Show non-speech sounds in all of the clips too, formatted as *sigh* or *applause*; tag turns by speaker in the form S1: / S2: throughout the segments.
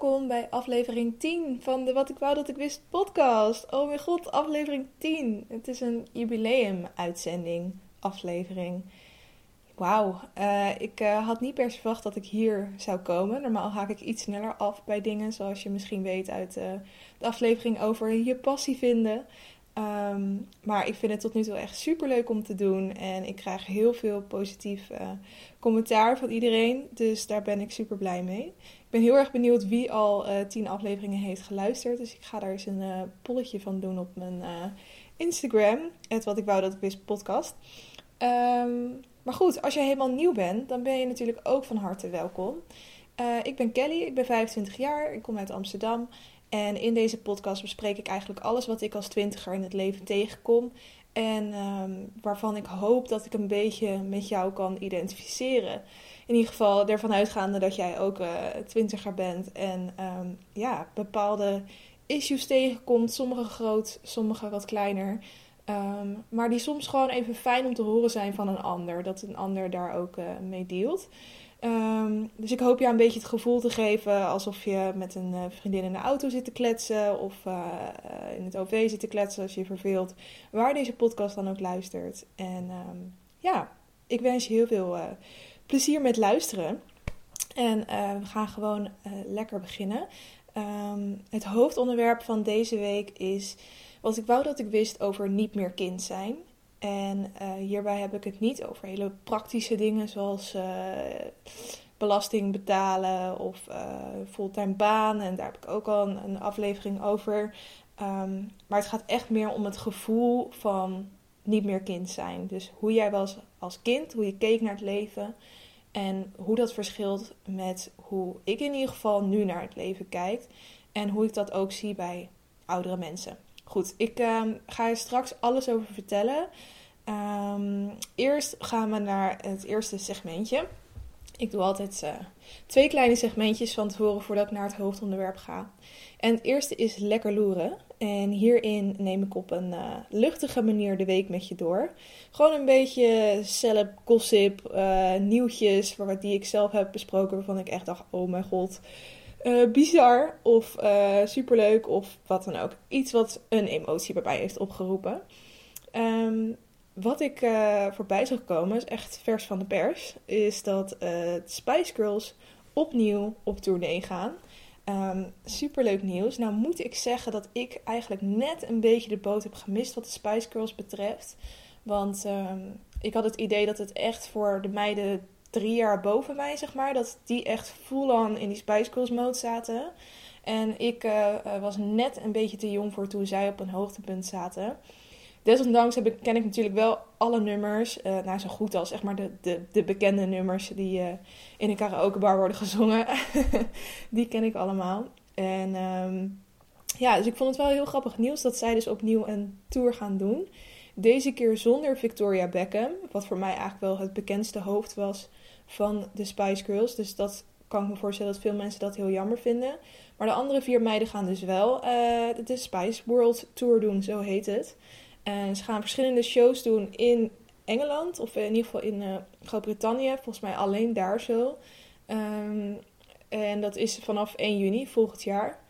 S1: welkom bij aflevering 10 van de Wat ik wou dat ik wist podcast. Oh mijn god, aflevering 10. Het is een jubileum-uitzending, aflevering. Wauw, uh, ik uh, had niet per se verwacht dat ik hier zou komen. Normaal haak ik iets sneller af bij dingen, zoals je misschien weet uit uh, de aflevering over je passie vinden. Um, maar ik vind het tot nu toe echt super leuk om te doen. En ik krijg heel veel positief commentaar van iedereen. Dus daar ben ik super blij mee. Ik ben heel erg benieuwd wie al tien afleveringen heeft geluisterd. Dus ik ga daar eens een polletje van doen op mijn Instagram. Het wat ik wou dat ik wist podcast. Um, maar goed, als je helemaal nieuw bent, dan ben je natuurlijk ook van harte welkom. Uh, ik ben Kelly, ik ben 25 jaar, ik kom uit Amsterdam. En in deze podcast bespreek ik eigenlijk alles wat ik als twintiger in het leven tegenkom. En um, waarvan ik hoop dat ik een beetje met jou kan identificeren. In ieder geval ervan uitgaande dat jij ook uh, twintiger bent en um, ja, bepaalde issues tegenkomt. Sommige groot, sommige wat kleiner. Um, maar die soms gewoon even fijn om te horen zijn van een ander. Dat een ander daar ook uh, mee deelt. Um, dus ik hoop je een beetje het gevoel te geven alsof je met een uh, vriendin in de auto zit te kletsen. Of uh, in het OV zit te kletsen als je je verveelt. Waar deze podcast dan ook luistert. En um, ja, ik wens je heel veel plezier met luisteren. En we gaan gewoon lekker beginnen. het hoofdonderwerp van deze week is wat ik wou dat ik wist over niet meer kind zijn. En uh, hierbij heb ik het niet over hele praktische dingen zoals uh, belasting betalen of uh, fulltime baan. En daar heb ik ook al een, een aflevering over. Um, maar het gaat echt meer om het gevoel van niet meer kind zijn. Dus hoe jij was als kind, hoe je keek naar het leven. En hoe dat verschilt met hoe ik in ieder geval nu naar het leven kijk. En hoe ik dat ook zie bij oudere mensen. Goed, ik um, ga je straks alles over vertellen. Um, eerst gaan we naar het eerste segmentje. Ik doe altijd uh, twee kleine segmentjes van tevoren voordat ik naar het hoofdonderwerp ga. En het eerste is lekker loeren. En hierin neem ik op een uh, luchtige manier de week met je door. Gewoon een beetje celeb, gossip, uh, nieuwtjes die ik zelf heb besproken. Waarvan ik echt dacht, oh mijn god, uh, bizar of uh, superleuk of wat dan ook. Iets wat een emotie bij mij heeft opgeroepen. Um, wat ik uh, voorbij zag komen, is echt vers van de pers, is dat Spice Girls opnieuw op tournee gaan. Um, superleuk nieuws. Nou moet ik zeggen dat ik eigenlijk net een beetje de boot heb gemist wat de Spice Girls betreft. Want um, ik had het idee dat het echt voor de meiden drie jaar boven mij, zeg maar, dat die echt full-on in die Spice Girls mode zaten. En ik uh, was net een beetje te jong voor toen zij op een hoogtepunt zaten. Desondanks heb ik, ken ik natuurlijk wel alle nummers. Uh, nou, zo goed als zeg maar de, de, de bekende nummers die in een karaokebar worden gezongen. *laughs* die ken ik allemaal. En um, ja, dus ik vond het wel heel grappig nieuws dat zij dus opnieuw een tour gaan doen. Deze keer zonder Victoria Beckham, wat voor mij eigenlijk wel het bekendste hoofd was van de Spice Girls. Dus dat kan ik me voorstellen dat veel mensen dat heel jammer vinden. Maar de andere vier meiden gaan dus wel uh, de Spice World Tour doen, zo heet het. En ze gaan verschillende shows doen in Engeland, of in ieder geval in uh, Groot-Brittannië. Volgens mij alleen daar zo. Um, en dat is vanaf 1 juni volgend jaar.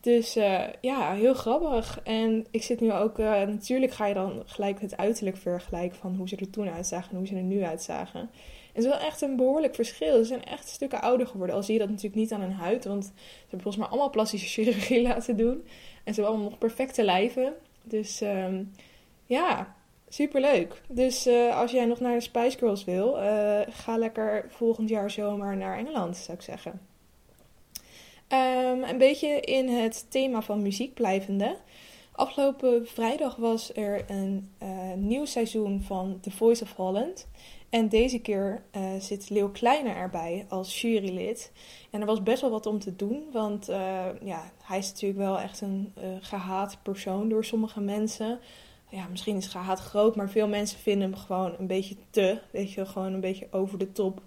S1: Dus uh, ja, heel grappig. En ik zit nu ook, natuurlijk ga je dan gelijk het uiterlijk vergelijken van hoe ze er toen uitzagen en hoe ze er nu uitzagen. Het is wel echt een behoorlijk verschil. Ze zijn echt stukken ouder geworden. Al zie je dat natuurlijk niet aan hun huid, want ze hebben volgens mij allemaal plastische chirurgie *laughs* laten doen. En ze hebben allemaal nog perfecte lijven. Dus um, ja, superleuk. Dus uh, als jij nog naar de Spice Girls wil, ga lekker volgend jaar zomer naar Engeland, zou ik zeggen. Um, een beetje in het thema van muziek blijvende. Afgelopen vrijdag was er een uh, nieuw seizoen van The Voice of Holland. En deze keer uh, zit Leeuw Kleiner erbij als jurylid. En er was best wel wat om te doen, want uh, ja, hij is natuurlijk wel echt een gehaat persoon door sommige mensen. Ja, misschien is gehaat groot, maar veel mensen vinden hem gewoon een beetje te. Weet je, gewoon een beetje over de top.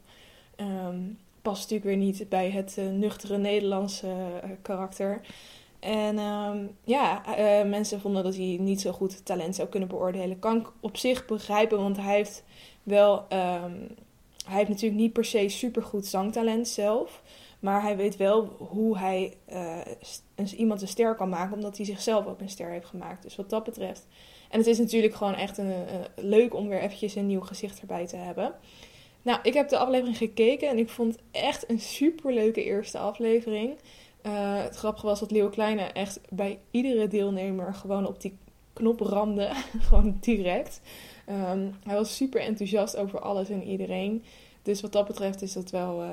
S1: Um, past natuurlijk weer niet bij het nuchtere Nederlandse karakter. En um, ja, uh, mensen vonden dat hij niet zo goed talent zou kunnen beoordelen. Kan ik op zich begrijpen, want hij heeft wel. Um, hij heeft natuurlijk niet per se supergoed zangtalent zelf. Maar hij weet wel hoe hij uh, iemand een ster kan maken, omdat hij zichzelf ook een ster heeft gemaakt. Dus wat dat betreft. En het is natuurlijk gewoon echt een, leuk om weer eventjes een nieuw gezicht erbij te hebben. Nou, ik heb de aflevering gekeken en ik vond echt een superleuke eerste aflevering. Uh, het grappige was dat Leo Kleine echt bij iedere deelnemer gewoon op die knop ramde. *laughs* gewoon direct. Um, hij was super enthousiast over alles en iedereen. Dus wat dat betreft is dat wel uh,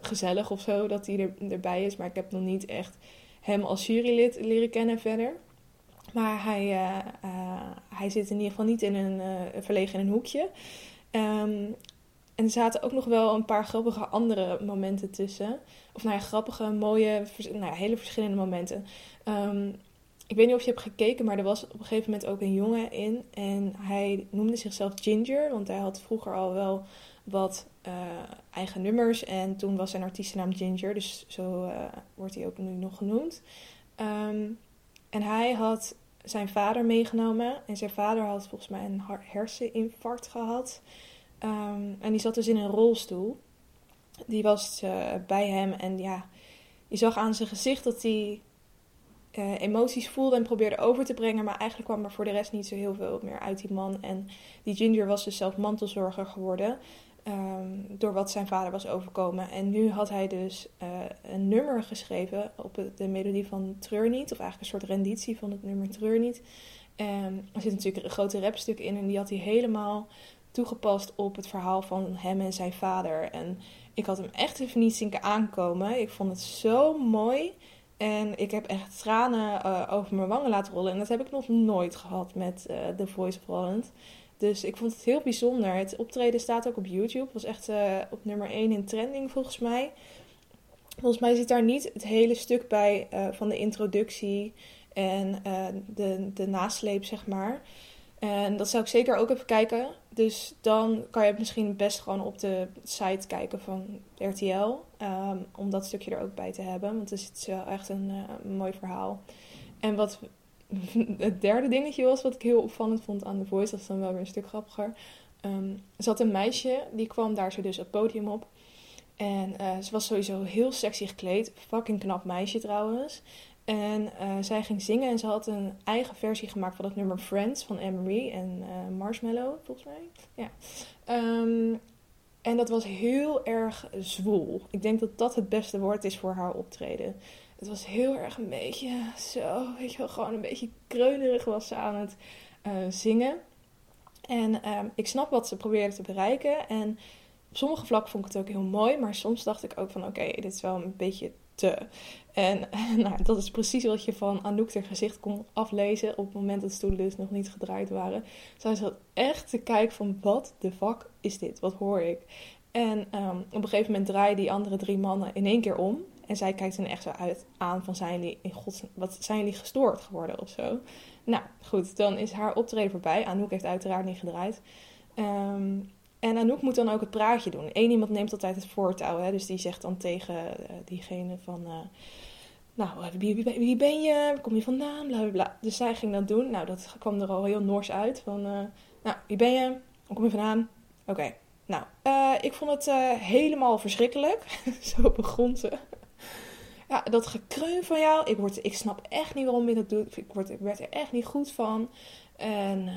S1: gezellig of zo dat hij er, erbij is. Maar ik heb nog niet echt hem als jurylid leren kennen verder. Maar hij, uh, hij zit in ieder geval niet in een verlegen in een hoekje. Um, en er zaten ook nog wel een paar grappige andere momenten tussen. Of nou ja, grappige, mooie, nou hele verschillende momenten. Um, ik weet niet of je hebt gekeken, maar er was op een gegeven moment ook een jongen in. En hij noemde zichzelf Ginger, want hij had vroeger al wel wat uh, eigen nummers. En toen was zijn artiestennaam Ginger, dus zo uh, wordt hij ook nu nog genoemd. Um, en hij had zijn vader meegenomen. En zijn vader had volgens mij een herseninfarct gehad. Um, en die zat dus in een rolstoel. Die was uh, bij hem en ja, je zag aan zijn gezicht dat hij uh, emoties voelde en probeerde over te brengen. Maar eigenlijk kwam er voor de rest niet zo heel veel meer uit die man. En die Ginger was dus zelf mantelzorger geworden. Um, door wat zijn vader was overkomen. En nu had hij dus uh, een nummer geschreven op de melodie van Treur niet. Of eigenlijk een soort renditie van het nummer Treur niet. Um, er zit natuurlijk een grote rapstuk in. En die had hij helemaal toegepast op het verhaal van hem en zijn vader. En ik had hem echt even niet zien aankomen. Ik vond het zo mooi. En ik heb echt tranen uh, over mijn wangen laten rollen. En dat heb ik nog nooit gehad met uh, The Voice of Holland. Dus ik vond het heel bijzonder. Het optreden staat ook op YouTube. Was echt uh, op nummer 1 in trending volgens mij. Volgens mij zit daar niet het hele stuk bij van de introductie en de, de nasleep, zeg maar. En dat zou ik zeker ook even kijken. Dus dan kan je misschien best gewoon op de site kijken van RTL. Ehm, om dat stukje er ook bij te hebben. Want het is wel echt een, uh, mooi verhaal. En wat *laughs* het derde dingetje was, wat ik heel opvallend vond aan The Voice, dat is dan wel weer een stuk grappiger. Um, zat een meisje, die kwam daar zo dus het podium op. En uh, ze was sowieso heel sexy gekleed. Fucking knap meisje trouwens. En uh, zij ging zingen en ze had een eigen versie gemaakt van het nummer Friends van Emery en uh, Marshmallow, volgens mij. Ja. Um, en dat was heel erg zwoel. Ik denk dat dat het beste woord is voor haar optreden. Het was heel erg een beetje zo, weet je wel, gewoon een beetje kreunerig was ze aan het uh, zingen. En um, ik snap wat ze probeerde te bereiken. En op sommige vlakken vond ik het ook heel mooi, maar soms dacht ik ook van oké, dit is wel een beetje te. En *laughs* nou, dat is precies wat je van Anouk haar gezicht kon aflezen op het moment dat stoelen dus nog niet gedraaid waren. Zij zat echt te kijken van wat de fuck is dit? Wat hoor ik? En um, op een gegeven moment draaien die andere drie mannen in één keer om. En zij kijkt dan echt zo uit aan van zijn jullie, in gods, wat zijn jullie gestoord geworden of zo. Nou goed, dan is haar optreden voorbij. Anouk heeft uiteraard niet gedraaid. Um, en Anouk moet dan ook het praatje doen. Eén iemand neemt altijd het voortouw. Hè? Dus die zegt dan tegen uh, diegene van... Uh, nou, wie, wie, ben je? Waar kom je vandaan? Bla, bla, bla. Dus zij ging dat doen. Nou, dat kwam er al heel nors uit. Van, uh, nou, wie ben je? Waar kom je vandaan? Oké. Nou, ik vond het helemaal verschrikkelijk. *laughs* Zo begon ze. ja, dat gekreun van jou. Ik, word, ik snap echt niet waarom je dat doet. Ik, word, ik werd er echt niet goed van. En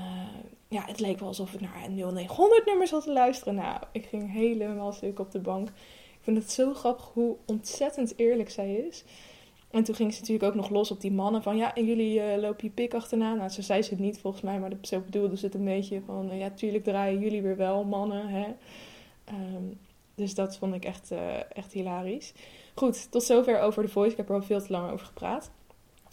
S1: ja, het leek wel alsof ik naar een 0900 nummer zat te luisteren. Nou, ik ging helemaal stuk op de bank. Ik vind het zo grappig hoe ontzettend eerlijk zij is. En toen ging ze natuurlijk ook nog los op die mannen van ja, en jullie uh, lopen je pik achterna. Nou, zo zei ze het niet volgens mij, maar zo bedoelde ze het een beetje van ja, tuurlijk draaien jullie weer wel, mannen. Hè? Um, dus dat vond ik echt, uh, echt hilarisch. Goed, tot zover over de voice. Ik heb er al veel te lang over gepraat.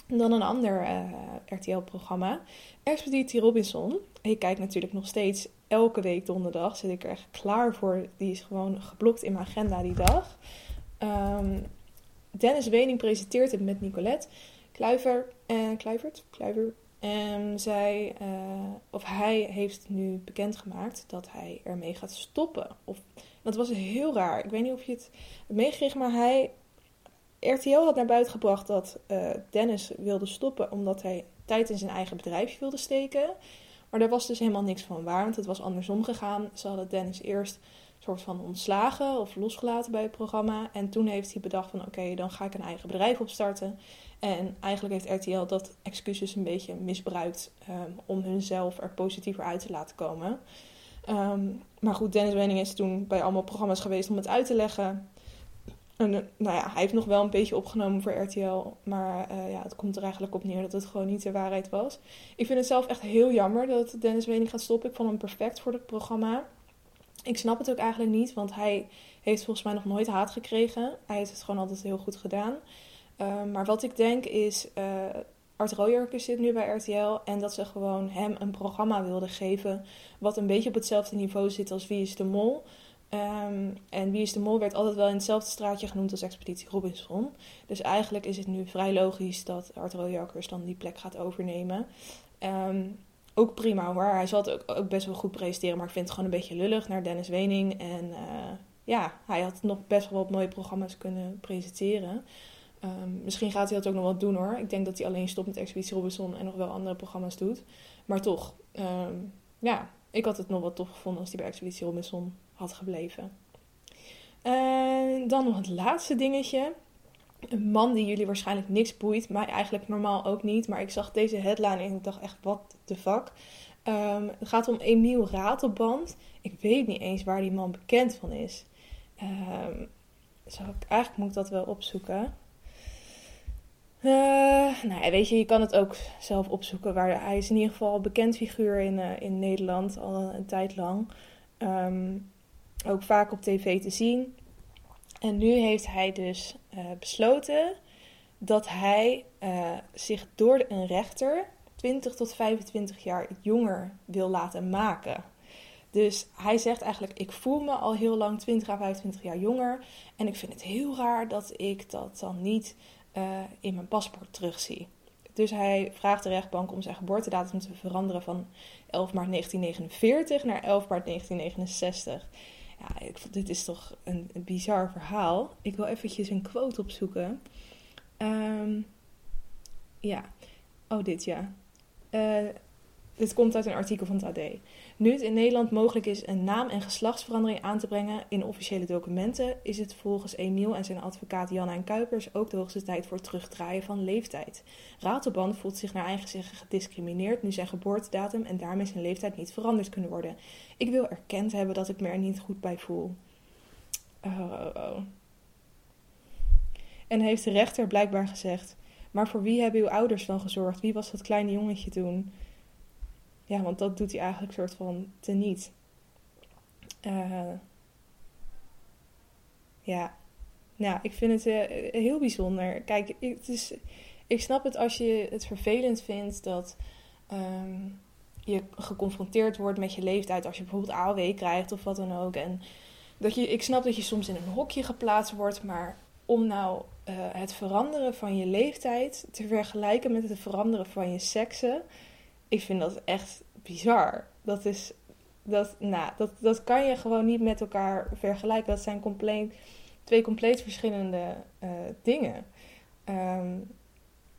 S1: Dan een ander eh, RTL-programma, Expeditie Robinson. Ik kijk natuurlijk nog steeds elke week donderdag. Zit ik er echt klaar voor. Die is gewoon geblokt in mijn agenda die dag. Um, Dennis Wening presenteert het met Nicolette Kluiver. en Kluivert? Kluiver. En zij, uh, of hij heeft nu bekendgemaakt dat hij ermee gaat stoppen. Of, dat was heel raar. Ik weet niet of je het meegekregen, maar hij RTL had naar buiten gebracht dat uh, Dennis wilde stoppen omdat hij tijd in zijn eigen bedrijfje wilde steken. Maar daar was dus helemaal niks van waar, want het was andersom gegaan. Ze hadden Dennis eerst soort van ontslagen of losgelaten bij het programma. En toen heeft hij bedacht van oké, dan ga ik een eigen bedrijf opstarten. En eigenlijk heeft RTL dat excuses een beetje misbruikt um, om hunzelf er positiever uit te laten komen. Ehm, maar goed, Dennis Wenning is toen bij allemaal programma's geweest om het uit te leggen. En, eh, nou ja, hij heeft nog wel een beetje opgenomen voor RTL. Maar uh, ja, het komt er eigenlijk op neer dat het gewoon niet de waarheid was. Ik vind het zelf echt heel jammer dat Dennis Wening gaat stoppen. Ik vond hem perfect voor het programma. Ik snap het ook eigenlijk niet, want hij heeft volgens mij nog nooit haat gekregen. Hij heeft het gewoon altijd heel goed gedaan. Uh, maar wat ik denk is, uh, Art zit nu bij RTL en dat ze gewoon hem een programma wilden geven wat een beetje op hetzelfde niveau zit als Wie is de Mol. Um, en Wie is de Mol werd altijd wel in hetzelfde straatje genoemd als Expeditie Robinson. Dus eigenlijk is het nu vrij logisch dat Art Royakkers dan die plek gaat overnemen. Um, ook prima hoor, hij zal het ook, ook, best wel goed presenteren, maar ik vind het gewoon een beetje lullig naar Dennis Wening. En uh, ja, hij had nog best wel wat mooie programma's kunnen presenteren. Um, misschien gaat hij dat ook nog wel doen hoor. Ik denk dat hij alleen stopt met Expeditie Robinson en nog wel andere programma's doet. Maar toch, ja, ik had het nog wel tof gevonden als hij bij Expeditie Robinson had gebleven. En dan nog het laatste dingetje. Een man die jullie waarschijnlijk niks boeit, mij eigenlijk normaal ook niet. Maar ik zag deze headline en ik dacht echt, wat de fuck. Um, het gaat om Emiel Ratelband. Ik weet niet eens waar die man bekend van is. Um, zou ik, eigenlijk moet ik dat wel opzoeken. Uh, nou, weet je, je kan het ook zelf opzoeken. Waar, hij is in ieder geval een bekend figuur in, uh, in Nederland al een, tijd lang. Um, ook vaak op tv te zien. En nu heeft hij dus uh, besloten dat hij uh, zich door een rechter 20 tot 25 jaar jonger wil laten maken. Dus hij zegt eigenlijk: Ik voel me al heel lang 20 à 25 jaar jonger. En ik vind het heel raar dat ik dat dan niet uh, in mijn paspoort terugzie. Dus hij vraagt de rechtbank om zijn geboortedatum te veranderen van 11 maart 1949 naar 11 maart 1969. Ja, ik, dit is toch een, bizar verhaal. Ik wil eventjes een quote opzoeken. Um, ja. Oh, dit ja. Uh, dit komt uit een artikel van het AD. Nu het in Nederland mogelijk is een naam- en geslachtsverandering aan te brengen in officiële documenten, is het volgens Emiel en zijn advocaat Janna en Kuipers ook de hoogste tijd voor terugdraaien van leeftijd. Ratelban voelt zich naar eigen zeggen gediscrimineerd nu zijn geboortedatum en daarmee zijn leeftijd niet veranderd kunnen worden. Ik wil erkend hebben dat ik me er niet goed bij voel. Oh, oh, oh. En heeft de rechter blijkbaar gezegd: Maar voor wie hebben uw ouders dan gezorgd? Wie was dat kleine jongetje toen? Ja, want dat doet hij eigenlijk soort van teniet. Uh, ja, nou, ik vind het uh, heel bijzonder. Kijk, het is, ik snap het als je het vervelend vindt dat um, je geconfronteerd wordt met je leeftijd. Als je bijvoorbeeld AOW krijgt of wat dan ook. En dat je, ik snap dat je soms in een hokje geplaatst wordt, maar om nou uh, het veranderen van je leeftijd te vergelijken met het veranderen van je seksen ik vind dat echt bizar. Dat is. Dat, nou, dat, dat kan je gewoon niet met elkaar vergelijken. Dat zijn compleet, twee compleet verschillende uh, dingen. Um,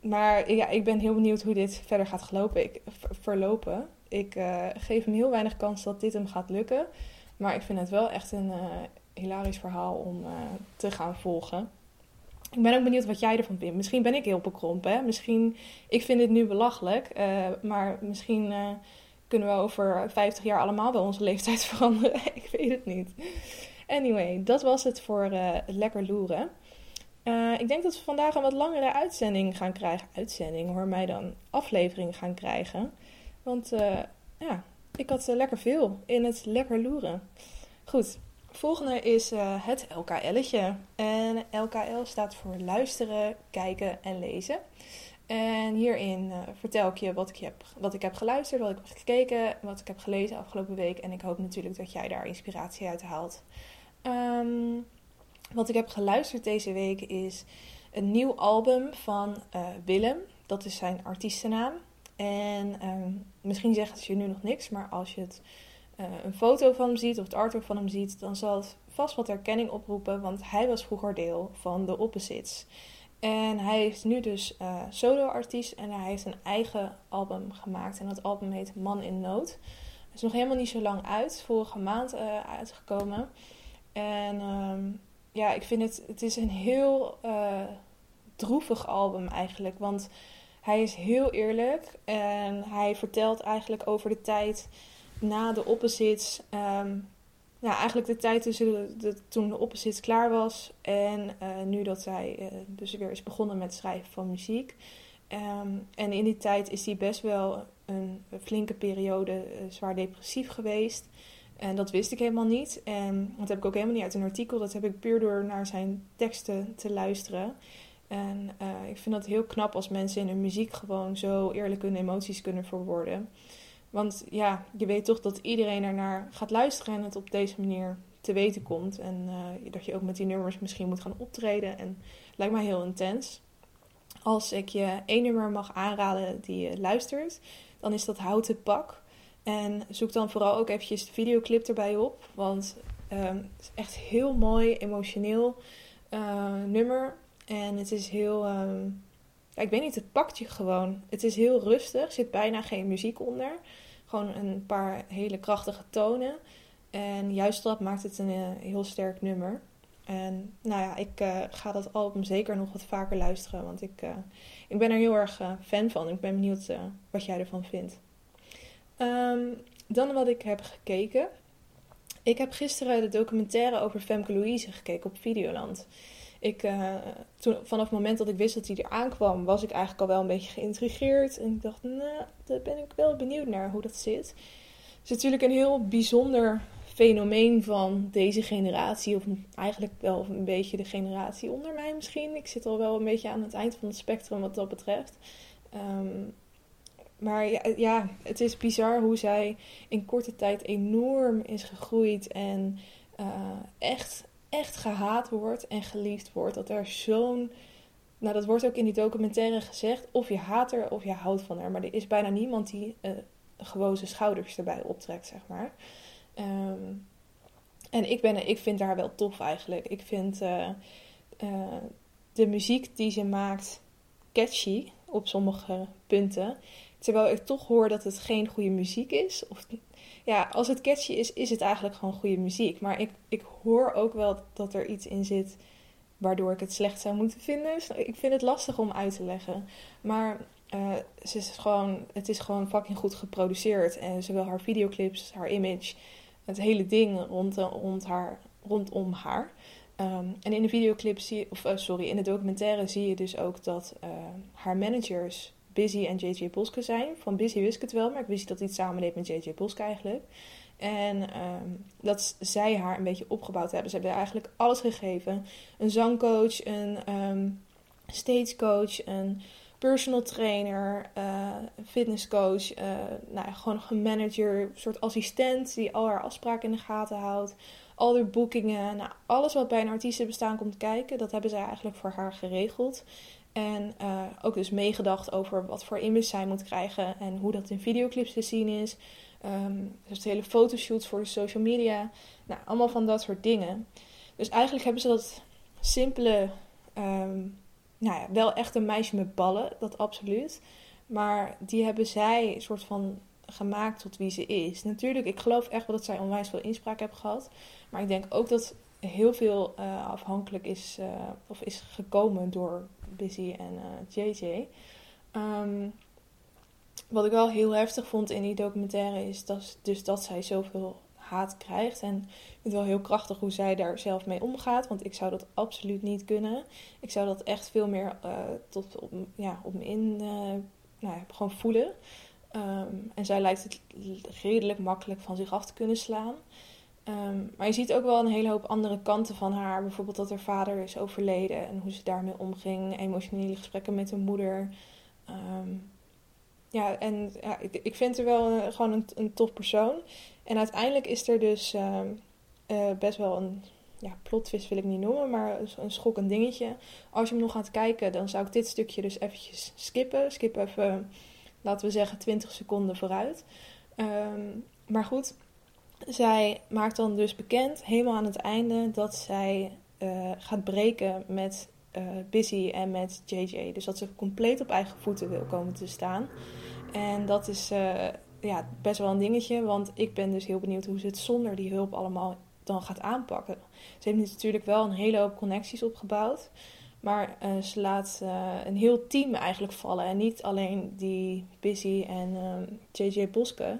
S1: maar ja, ik ben heel benieuwd hoe dit verder gaat gelopen. Ik, verlopen. Ik uh, geef hem heel weinig kans dat dit hem gaat lukken. Maar ik vind het wel echt een uh, hilarisch verhaal om te gaan volgen. Ik ben ook benieuwd wat jij ervan vindt. Misschien ben ik heel bekrompen. Hè? Misschien, ik vind dit nu belachelijk. Uh, maar misschien uh, kunnen we over 50 jaar allemaal wel onze leeftijd *laughs* veranderen. ik weet het niet. Anyway, dat was het voor uh, lekker loeren. ik denk dat we vandaag een wat langere uitzending gaan krijgen. Uitzending, hoor mij dan. Aflevering gaan krijgen. Want ja, ik had lekker veel in het lekker loeren. Goed, Volgende is uh, het LKL'tje. En LKL staat voor luisteren, kijken en lezen. En hierin uh, vertel ik je wat ik, heb, wat ik heb geluisterd, wat ik heb gekeken, wat ik heb gelezen afgelopen week. En ik hoop natuurlijk dat jij daar inspiratie uit haalt. Um, wat ik heb geluisterd deze week is een nieuw album van uh, Willem. Dat is zijn artiestennaam. En um, misschien zegt het je nu nog niks, maar als je het uh, een foto van hem ziet of het artwork van hem ziet, dan zal het vast wat herkenning oproepen, want hij was vroeger deel van de Opposites. En hij is nu dus uh, solo-artiest en hij heeft een eigen album gemaakt. En dat album heet Man in Nood. is nog helemaal niet zo lang uit, vorige maand uitgekomen. En ehm, ja, ik vind het, het is een heel droevig album eigenlijk. Want hij is heel eerlijk en hij vertelt eigenlijk over de tijd na de opposites. Um, nou, eigenlijk de tijd tussen toen de opposites klaar was en uh, nu dat hij uh, dus weer is begonnen met schrijven van muziek. Um, en in die tijd is hij best wel een, flinke periode uh, zwaar depressief geweest. En dat wist ik helemaal niet. En dat heb ik ook helemaal niet uit een artikel. Dat heb ik puur door naar zijn teksten te luisteren. En ik vind dat heel knap als mensen in hun muziek gewoon zo eerlijk hun emoties kunnen verwoorden. Want ja, je weet toch dat iedereen ernaar gaat luisteren en het op deze manier te weten komt. En uh, dat je ook met die nummers misschien moet gaan optreden. En lijkt mij heel intens. Als ik je één nummer mag aanraden die je luistert, dan is dat Houten Pak. En zoek dan vooral ook eventjes de videoclip erbij op. Want um, het is echt heel mooi, emotioneel uh, nummer. En het is heel. Um, ik weet niet, het pakt je gewoon. Het is heel rustig, zit bijna geen muziek onder. Gewoon een paar hele krachtige tonen. En juist dat maakt het een uh, heel sterk nummer. En nou ja, ik uh, ga dat album zeker nog wat vaker luisteren. Want ik, uh, ik ben er heel erg fan van. Ik ben benieuwd wat jij ervan vindt. Um, dan wat ik heb gekeken. Ik heb gisteren de documentaire over Femke Louise gekeken op Videoland ik, uh, toen, vanaf het moment dat ik wist dat hij er aankwam, was ik eigenlijk al wel een beetje geïntrigeerd. En ik dacht, nou, daar ben ik wel benieuwd naar hoe dat zit. Het is natuurlijk een heel bijzonder fenomeen van deze generatie. Of eigenlijk wel een beetje de generatie onder mij misschien. Ik zit al wel een beetje aan het eind van het spectrum wat dat betreft. Um, maar ja, ja, het is bizar hoe zij in korte tijd enorm is gegroeid. En uh, echt echt gehaat wordt en geliefd wordt. Dat er zo'n. Nou, dat wordt ook in die documentaire gezegd. Of je haat haar of je houdt van haar. Maar er is bijna niemand die uh, gewoon schouders erbij optrekt, zeg maar. Um, en ik, ben, ik vind haar wel tof eigenlijk. Ik vind uh, uh, de muziek die ze maakt catchy op sommige punten. Terwijl ik toch hoor dat het geen goede muziek is. Of ja, als het catchy is, is het eigenlijk gewoon goede muziek. Maar ik, ik hoor ook wel dat er iets in zit waardoor ik het slecht zou moeten vinden. Dus ik vind het lastig om uit te leggen. Maar uh, ze is gewoon, het is gewoon fucking goed geproduceerd. En zowel haar videoclips, haar image, het hele ding rond, rond haar, rondom haar. Um, en in de videoclip zie of uh, sorry, in de documentaire zie je dus ook dat haar managers Busy en JJ Boske zijn. Van Busy wist ik het wel, maar ik wist dat hij het samen met JJ Boske eigenlijk. En um, dat zij haar een beetje opgebouwd hebben. Ze hebben eigenlijk alles gegeven. Een zangcoach, een um, stagecoach, een personal trainer, uh, fitnesscoach. Uh, nou, gewoon een manager, een soort assistent die al haar afspraken in de gaten houdt. Al haar boekingen, nou, alles wat bij een artiestenbestaan komt kijken, dat hebben zij eigenlijk voor haar geregeld. En uh, ook dus meegedacht over wat voor image zij moet krijgen en hoe dat in videoclips te zien is. Um, dus hele fotoshoots voor de social media. Nou, allemaal van dat soort dingen. Dus eigenlijk hebben ze dat simpele, um, nou ja, wel echt een meisje met ballen, dat absoluut. Maar die hebben zij een soort van gemaakt tot wie ze is. Natuurlijk, ik geloof echt wel dat zij onwijs veel inspraak heeft gehad. Maar ik denk ook dat heel veel uh, afhankelijk is, uh, of is gekomen door Busy en JJ. Um, ehm, wat ik wel heel heftig vond in die documentaire is dat, dus dat zij zoveel haat krijgt. En ik vind het wel heel krachtig hoe zij daar zelf mee omgaat. Want ik zou dat absoluut niet kunnen. Ik zou dat echt veel meer tot op, ja, op me in nou gewoon voelen. Um, en zij lijkt het redelijk makkelijk van zich af te kunnen slaan. Um, maar je ziet ook wel een hele hoop andere kanten van haar. Bijvoorbeeld dat haar vader is overleden en hoe ze daarmee omging. Emotionele gesprekken met haar moeder. Um, ja, en ik, vind haar wel een, gewoon een, een tof persoon. En uiteindelijk is er dus uh, best wel een ja, plot wil ik niet noemen, maar een schokkend dingetje. Als je hem nog gaat kijken, dan zou ik dit stukje dus eventjes skippen. Skip even, laten we zeggen, 20 seconden vooruit. Um, maar goed, zij maakt dan dus bekend, helemaal aan het einde, dat zij uh, gaat breken met uh, Busy en met JJ. Dus dat ze compleet op eigen voeten wil komen te staan. En dat is uh, ja, best wel een dingetje. Want ik ben dus heel benieuwd hoe ze het zonder die hulp allemaal dan gaat aanpakken. Ze heeft natuurlijk wel een hele hoop connecties opgebouwd. Maar uh, ze laat uh, een heel team eigenlijk vallen. En niet alleen die Busy en JJ ehm, Boske.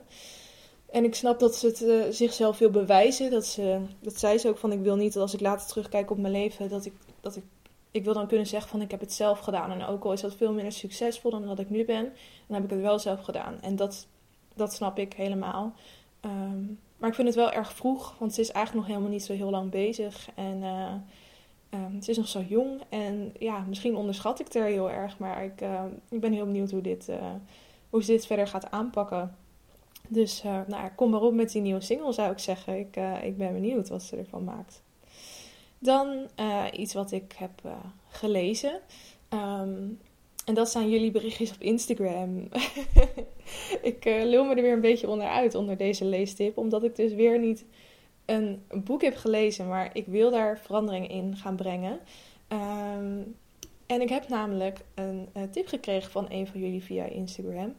S1: En ik snap dat ze het uh, zichzelf wil bewijzen. Dat, ze, dat zei ze ook van ik wil niet dat als ik later terugkijk op mijn leven, dat ik, dat ik, ik wil dan kunnen zeggen van ik heb het zelf gedaan. En ook al is dat veel minder succesvol dan dat ik nu ben, dan heb ik het wel zelf gedaan. En dat, dat snap ik helemaal. Um, maar ik vind het wel erg vroeg, want ze is eigenlijk nog helemaal niet zo heel lang bezig. En um, ze is nog zo jong. En ja, misschien onderschat ik haar heel erg. Maar ik, uh, ik ben heel benieuwd hoe, dit, uh, hoe ze dit verder gaat aanpakken. Dus uh, nou, kom maar op met die nieuwe single, zou ik zeggen. Ik, uh, ik ben benieuwd wat ze ervan maakt. Dan iets wat ik heb gelezen. Um, en dat zijn jullie berichtjes op Instagram. *laughs* ik lul me er weer een beetje onderuit onder deze leestip. Omdat ik dus weer niet een boek heb gelezen. Maar ik wil daar verandering in gaan brengen. Um, en ik heb namelijk een, een tip gekregen van een van jullie via Instagram.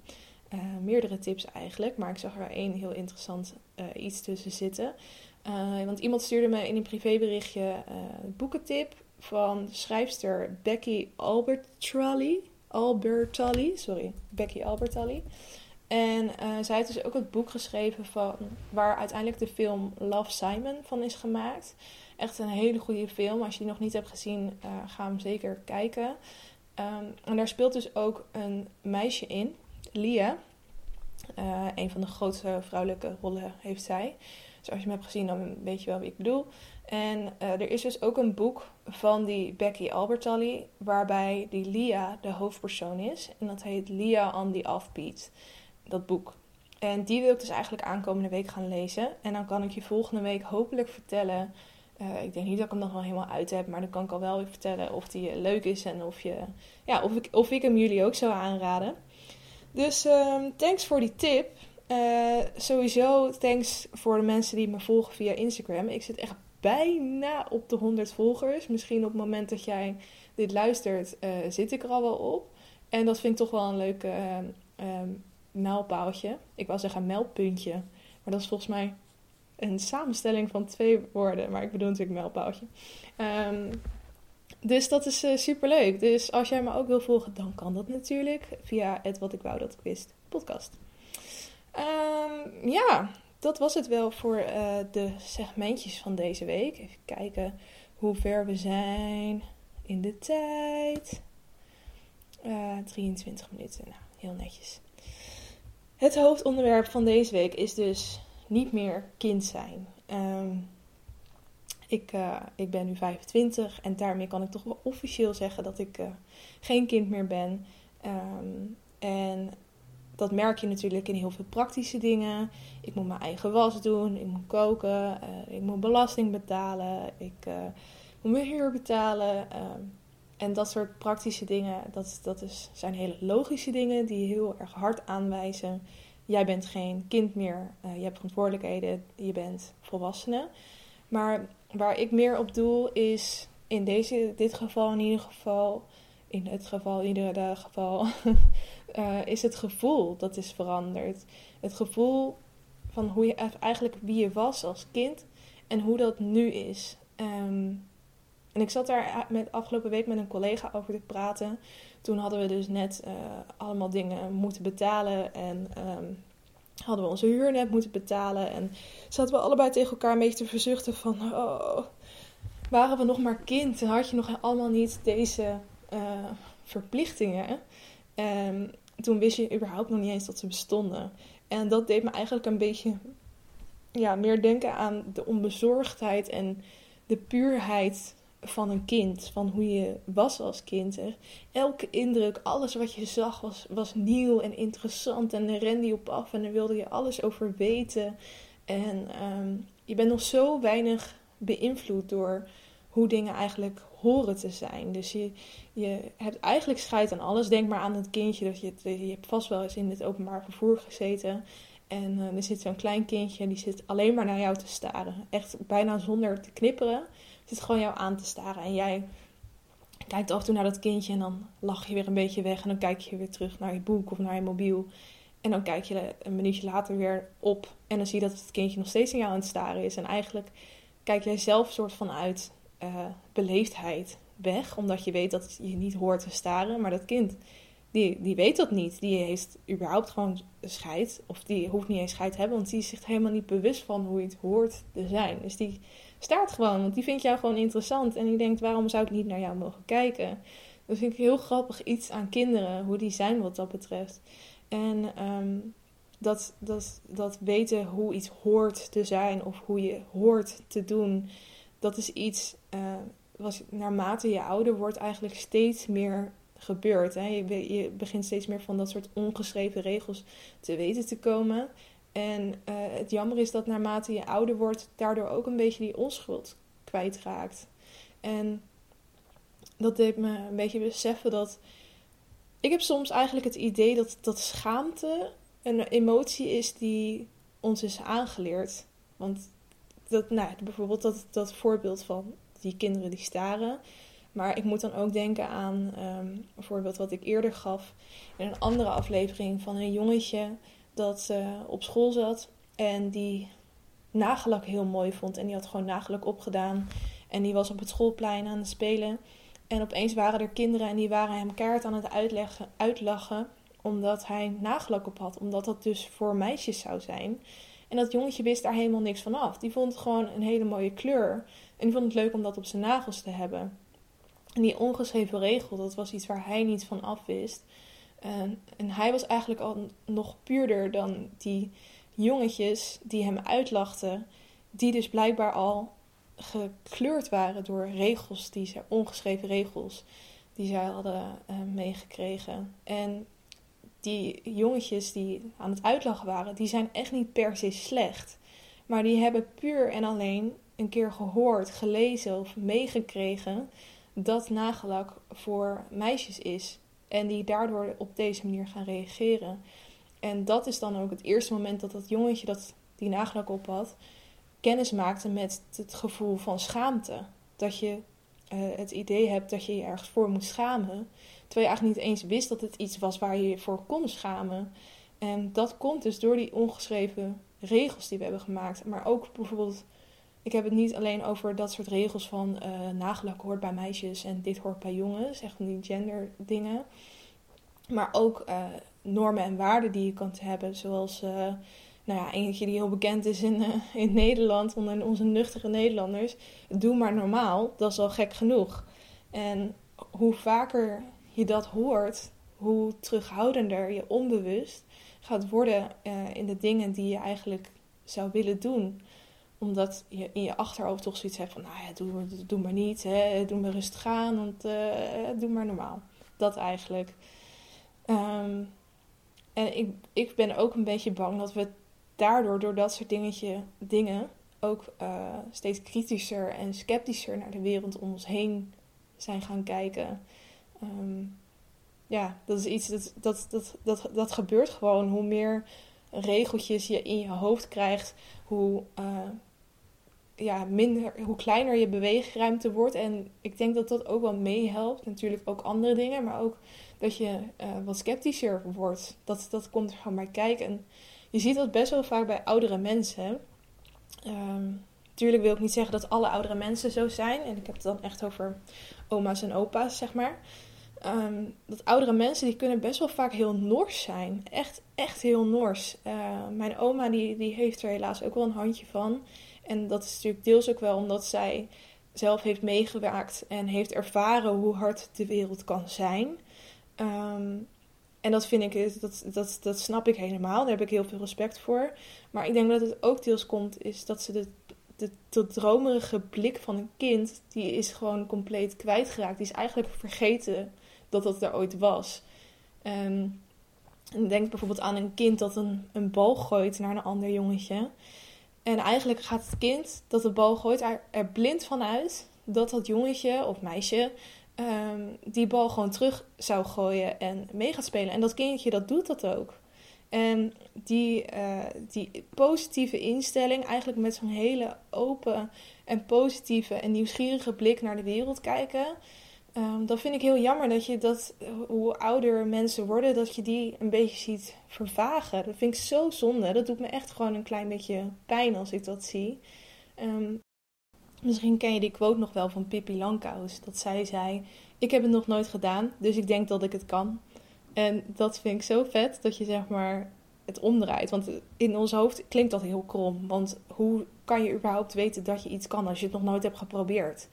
S1: Uh, meerdere tips eigenlijk, maar ik zag er één heel interessant uh, iets tussen zitten. Want iemand stuurde me in een privéberichtje een boekentip van schrijfster Becky Albertalli. Albertalli, sorry, Becky Albertalli. En zij heeft dus ook het boek geschreven van waar uiteindelijk de film Love Simon van is gemaakt. Echt een hele goede film. Als je die nog niet hebt gezien, ga hem zeker kijken. Um, en daar speelt dus ook een meisje in Lia. Uh, een van de grootste vrouwelijke rollen heeft zij. Dus als je hem hebt gezien, dan weet je wel wie ik bedoel. En er is dus ook een boek van die Becky Albertalli, waarbij die Lia de hoofdpersoon is. En dat heet Lia on the Offbeat, dat boek. En die wil ik dus eigenlijk aankomende week gaan lezen. En dan kan ik je volgende week hopelijk vertellen. Uh, ik denk niet dat ik hem nog wel helemaal uit heb, maar dan kan ik al wel weer vertellen of die leuk is en of, je, ja, of, ik, of ik hem jullie ook zou aanraden. Dus um, thanks voor die tip. Uh, sowieso thanks voor de mensen die me volgen via Instagram. Ik zit echt bijna op de 100 volgers. Misschien op het moment dat jij dit luistert, zit ik er al wel op. En dat vind ik toch wel een leuk uh, mijlpaaltje. Ik wil zeggen meldpuntje. Maar dat is volgens mij een samenstelling van twee woorden. Maar ik bedoel natuurlijk mijlpaaltje. Um, dus dat is uh, eh, super leuk. Dus als jij me ook wil volgen, dan kan dat natuurlijk via het Wat ik wou dat ik wist podcast. Um, ja, dat was het wel voor uh, de segmentjes van deze week. Even kijken hoe ver we zijn in de tijd. Uh, eh, 23 minuten, nou, heel netjes. Het hoofdonderwerp van deze week is dus niet meer kind zijn. Um, ik, uh, ik ben nu 25 en daarmee kan ik toch wel officieel zeggen dat ik uh, geen kind meer ben. Um, en dat merk je natuurlijk in heel veel praktische dingen. Ik moet mijn eigen was doen, ik moet koken, uh, ik moet belasting betalen, ik moet mijn huur betalen. En dat soort praktische dingen, dat, dat is, zijn hele logische dingen die heel erg hard aanwijzen. Jij bent geen kind meer, je hebt verantwoordelijkheden, je bent volwassene. Maar waar ik meer op doel is in deze, dit geval in ieder geval, in het geval, in ieder geval, uh, *laughs* is het gevoel dat is veranderd. Het gevoel van hoe je eigenlijk wie je was als kind en hoe dat nu is. Um, en ik zat daar met, afgelopen week met een collega over te praten. Toen hadden we dus net uh, allemaal dingen moeten betalen en um, hadden we onze huur net moeten betalen. En zaten we allebei tegen elkaar een beetje te verzuchten van... Oh, waren we nog maar kind en had je nog allemaal niet deze uh, verplichtingen. En toen wist je überhaupt nog niet eens dat ze bestonden. En dat deed me eigenlijk een beetje ja, meer denken aan de onbezorgdheid en de puurheid van een kind. Van hoe je was als kind. Elke indruk, alles wat je zag was, was nieuw en interessant. En er rende je op af en daar wilde je alles over weten. En ehm, je bent nog zo weinig beïnvloed door hoe dingen eigenlijk horen te zijn. Dus je, je hebt eigenlijk scheid aan alles. Denk maar aan het kindje. Dat je, je hebt vast wel eens in het openbaar vervoer gezeten. En uh, er zit zo'n klein kindje die zit alleen maar naar jou te staren. Echt bijna zonder te knipperen zit gewoon jou aan te staren. En jij kijkt af en toe naar dat kindje en dan lach je weer een beetje weg. En dan kijk je weer terug naar je boek of naar je mobiel. En dan kijk je een minuutje later weer op en dan zie je dat het kindje nog steeds in jou aan het staren is. En eigenlijk kijk jij zelf soort van uit uh, beleefdheid weg, omdat je weet dat je niet hoort te staren. Maar dat kind, die, die weet dat niet. Die heeft überhaupt gewoon scheid, of die hoeft niet eens scheid te hebben, want die is zich helemaal niet bewust van hoe het hoort te zijn. Dus die staart gewoon, want die vindt jou gewoon interessant. En die denkt, waarom zou ik niet naar jou mogen kijken? Dat vind ik heel grappig iets aan kinderen, hoe die zijn wat dat betreft. En ehm, dat, dat, dat weten hoe iets hoort te zijn of hoe je hoort te doen, dat is iets uh, wat naarmate je ouder wordt eigenlijk steeds meer gebeurt. Hè? Je, begint steeds meer van dat soort ongeschreven regels te weten te komen. En uh, het jammer is dat naarmate je ouder wordt, daardoor ook een beetje die onschuld kwijtraakt. En dat deed me een beetje beseffen dat. Ik heb soms eigenlijk het idee dat, dat schaamte een emotie is die ons is aangeleerd. Want dat, nou, bijvoorbeeld dat, dat voorbeeld van die kinderen die staren. Maar ik moet dan ook denken aan um, een voorbeeld wat ik eerder gaf in een andere aflevering van een jongetje dat uh, op school zat en die nagellak heel mooi vond. En die had gewoon nagellak opgedaan. En die was op het schoolplein aan het spelen. En opeens waren er kinderen en die waren hem kaart aan het uitlachen. Omdat hij nagellak op had. Omdat dat dus voor meisjes zou zijn. En dat jongetje wist daar helemaal niks van af. Die vond het gewoon een hele mooie kleur. En die vond het leuk om dat op zijn nagels te hebben. En die ongeschreven regel, dat was iets waar hij niet van af wist. En, en hij was eigenlijk al nog puurder dan die jongetjes die hem uitlachten. Die dus blijkbaar al gekleurd waren door regels, die ze, ongeschreven regels, die zij hadden uh, meegekregen. En die jongetjes die aan het uitlachen waren, die zijn echt niet per se slecht. Maar die hebben puur en alleen een keer gehoord, gelezen of meegekregen dat nagelak voor meisjes is. En die daardoor op deze manier gaan reageren. En dat is dan ook het eerste moment dat dat jongetje dat die nagelak op had, kennis maakte met het gevoel van schaamte. Dat je uh, het idee hebt dat je je ergens voor moet schamen. Terwijl je eigenlijk niet eens wist dat het iets was waar je je voor kon schamen. En dat komt dus door die ongeschreven regels die we hebben gemaakt. Maar ook bijvoorbeeld, ik heb het niet alleen over dat soort regels van uh, hoort bij meisjes en dit hoort bij jongens, echt die gender dingen. Maar ook uh, normen en waarden die je kan hebben, zoals uh, nou ja, eentje die heel bekend is in, in Nederland, onder onze nuchtere Nederlanders. Doe maar normaal, dat is al gek genoeg. En hoe vaker je dat hoort, hoe terughoudender je onbewust gaat worden in de dingen die je eigenlijk zou willen doen. Omdat je in je achterhoofd toch zoiets hebt van, nou ja, doe, maar niet, hè, doe maar rustig aan, want uh, doe maar normaal. Dat eigenlijk. Um, en ik, ik ben ook een beetje bang dat we daardoor, door dat soort dingetje, dingen, ook uh, steeds kritischer en sceptischer naar de wereld om ons heen zijn gaan kijken. Um, ja, dat is iets dat, dat, dat, dat, dat gebeurt gewoon. Hoe meer regeltjes je in je hoofd krijgt, hoe, uh, ja, minder, hoe kleiner je beweegruimte wordt. En ik denk dat dat ook wel meehelpt. Natuurlijk ook andere dingen, maar ook dat je uh, wat sceptischer wordt. Dat, dat komt er gewoon bij kijken. En je ziet dat best wel vaak bij oudere mensen. Um, wil ik niet zeggen dat alle oudere mensen zo zijn. En ik heb het dan echt over oma's en opa's, zeg maar. Um, dat oudere mensen die kunnen best wel vaak heel nors zijn. Echt, echt heel nors. Uh, mijn oma die, die heeft er helaas ook wel een handje van. En dat is natuurlijk deels ook wel omdat zij zelf heeft meegewerkt en heeft ervaren hoe hard de wereld kan zijn. Um, en dat vind ik, dat, dat, dat snap ik helemaal. Daar heb ik heel veel respect voor. Maar ik denk dat het ook deels komt, is dat ze de de, dromerige blik van een kind, die is gewoon compleet kwijtgeraakt. Die is eigenlijk vergeten dat dat er ooit was. Um, en denk bijvoorbeeld aan een kind dat een, een bal gooit naar een ander jongetje. En eigenlijk gaat het kind dat de bal gooit er, er blind van uit dat dat jongetje of meisje um, die bal gewoon terug zou gooien en mee gaat spelen. En dat kindje dat doet dat ook. En die, uh, die positieve instelling, eigenlijk met zo'n hele open en positieve en nieuwsgierige blik naar de wereld kijken, Um, dat vind ik heel jammer dat je dat, hoe ouder mensen worden, dat je die een beetje ziet vervagen. Dat vind ik zo zonde. Dat doet me echt gewoon een klein beetje pijn als ik dat zie. Ehm, misschien ken je die quote nog wel van Pippi Langkous. Dat zij zei: Ik heb het nog nooit gedaan, dus ik denk dat ik het kan. En dat vind ik zo vet dat je zeg maar het omdraait. Want in ons hoofd klinkt dat heel krom. Want hoe kan je überhaupt weten dat je iets kan als je het nog nooit hebt geprobeerd?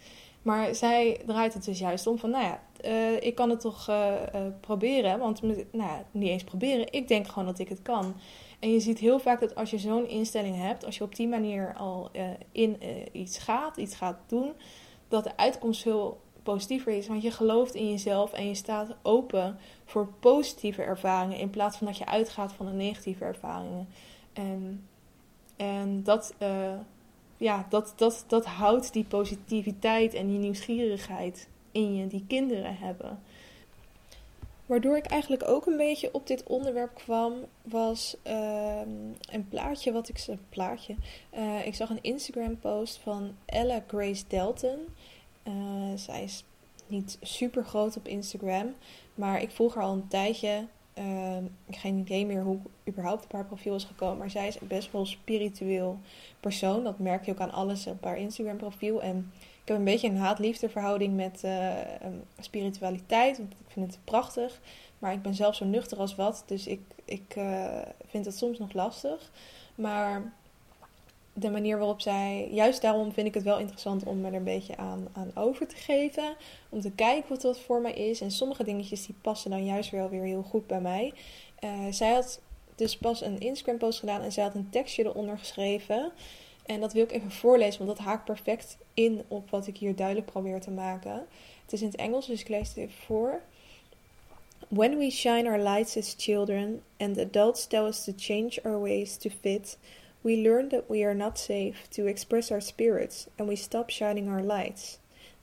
S1: Maar zij draait het dus juist om van, nou ja, uh, ik kan het toch uh, uh, proberen. Want, nou ja, niet eens proberen, ik denk gewoon dat ik het kan. En je ziet heel vaak dat als je zo'n instelling hebt, als je op die manier al in iets gaat, iets gaat doen, dat de uitkomst veel positiever is. Want je gelooft in jezelf en je staat open voor positieve ervaringen in plaats van dat je uitgaat van de negatieve ervaringen. En, en dat, ja, dat, dat, dat houdt die positiviteit en die nieuwsgierigheid in je, die kinderen hebben. Waardoor ik eigenlijk ook een beetje op dit onderwerp kwam, was uh, een plaatje wat ik. Een plaatje. Uh, ik zag een Instagram-post van Ella Grace Delton. Uh, zij is niet super groot op Instagram, maar ik volg haar al een tijdje. Uh, geen idee meer hoe überhaupt op haar profiel is gekomen. Maar zij is best wel een spiritueel persoon. Dat merk je ook aan alles op haar Instagram profiel. En ik heb een beetje een haat-liefde verhouding met uh, spiritualiteit. Want ik vind het prachtig. Maar ik ben zelf zo nuchter als wat. Dus ik, ik uh, vind het soms nog lastig. Maar de manier waarop zij. Juist daarom vind ik het wel interessant om me er een beetje aan, aan over te geven. Om te kijken wat dat voor mij is. En sommige dingetjes die passen dan juist wel weer heel goed bij mij. Uh, zij had dus pas een Instagram post gedaan en zij had een tekstje eronder geschreven. En dat wil ik even voorlezen, want dat haakt perfect in op wat ik hier duidelijk probeer te maken. Het is in het Engels, dus ik lees het even voor. When we shine our lights as children and adults tell us to change our ways to fit we learn that we are not safe to express our spirits and we stop shining our lights.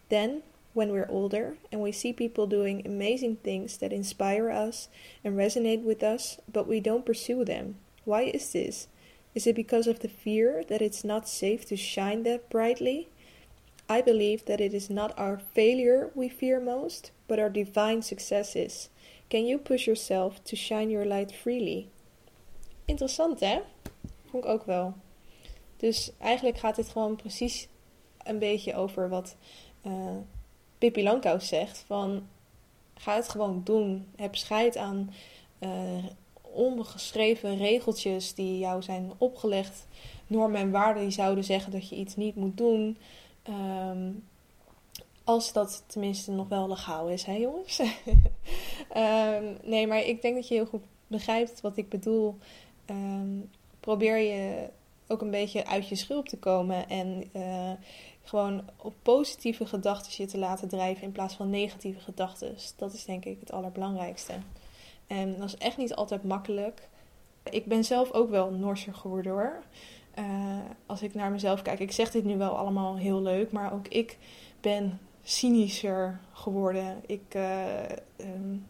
S1: Then, when we're older and we see people doing amazing things that inspire us and resonate with us, but we don't pursue them, why is this? Is it because of the fear that it's not safe to shine that brightly? I believe that it is not our failure we fear most, but our divine successes. Can you push yourself to shine your light freely? Interessant, hè? Eh? Ik ook wel. Dus eigenlijk gaat dit gewoon precies een beetje over wat uh, Pippi Langkous zegt. Van, ga het gewoon doen. Heb scheid aan uh, onbeschreven regeltjes die jou zijn opgelegd. Normen en waarden die zouden zeggen dat je iets niet moet doen. Um, als dat tenminste nog wel legaal is, hè jongens? um, *laughs* nee, maar ik denk dat je heel goed begrijpt wat ik bedoel. Um, probeer je ook een beetje uit je schulp te komen en uh, gewoon op positieve gedachten je te laten drijven in plaats van negatieve gedachten. Dat is denk ik het allerbelangrijkste. En dat is echt niet altijd makkelijk. Ik ben zelf ook wel Norser geworden hoor. Uh, als ik naar mezelf kijk, ik zeg dit nu wel allemaal heel leuk, maar ook ik ben cynischer geworden. Ik, uh, um,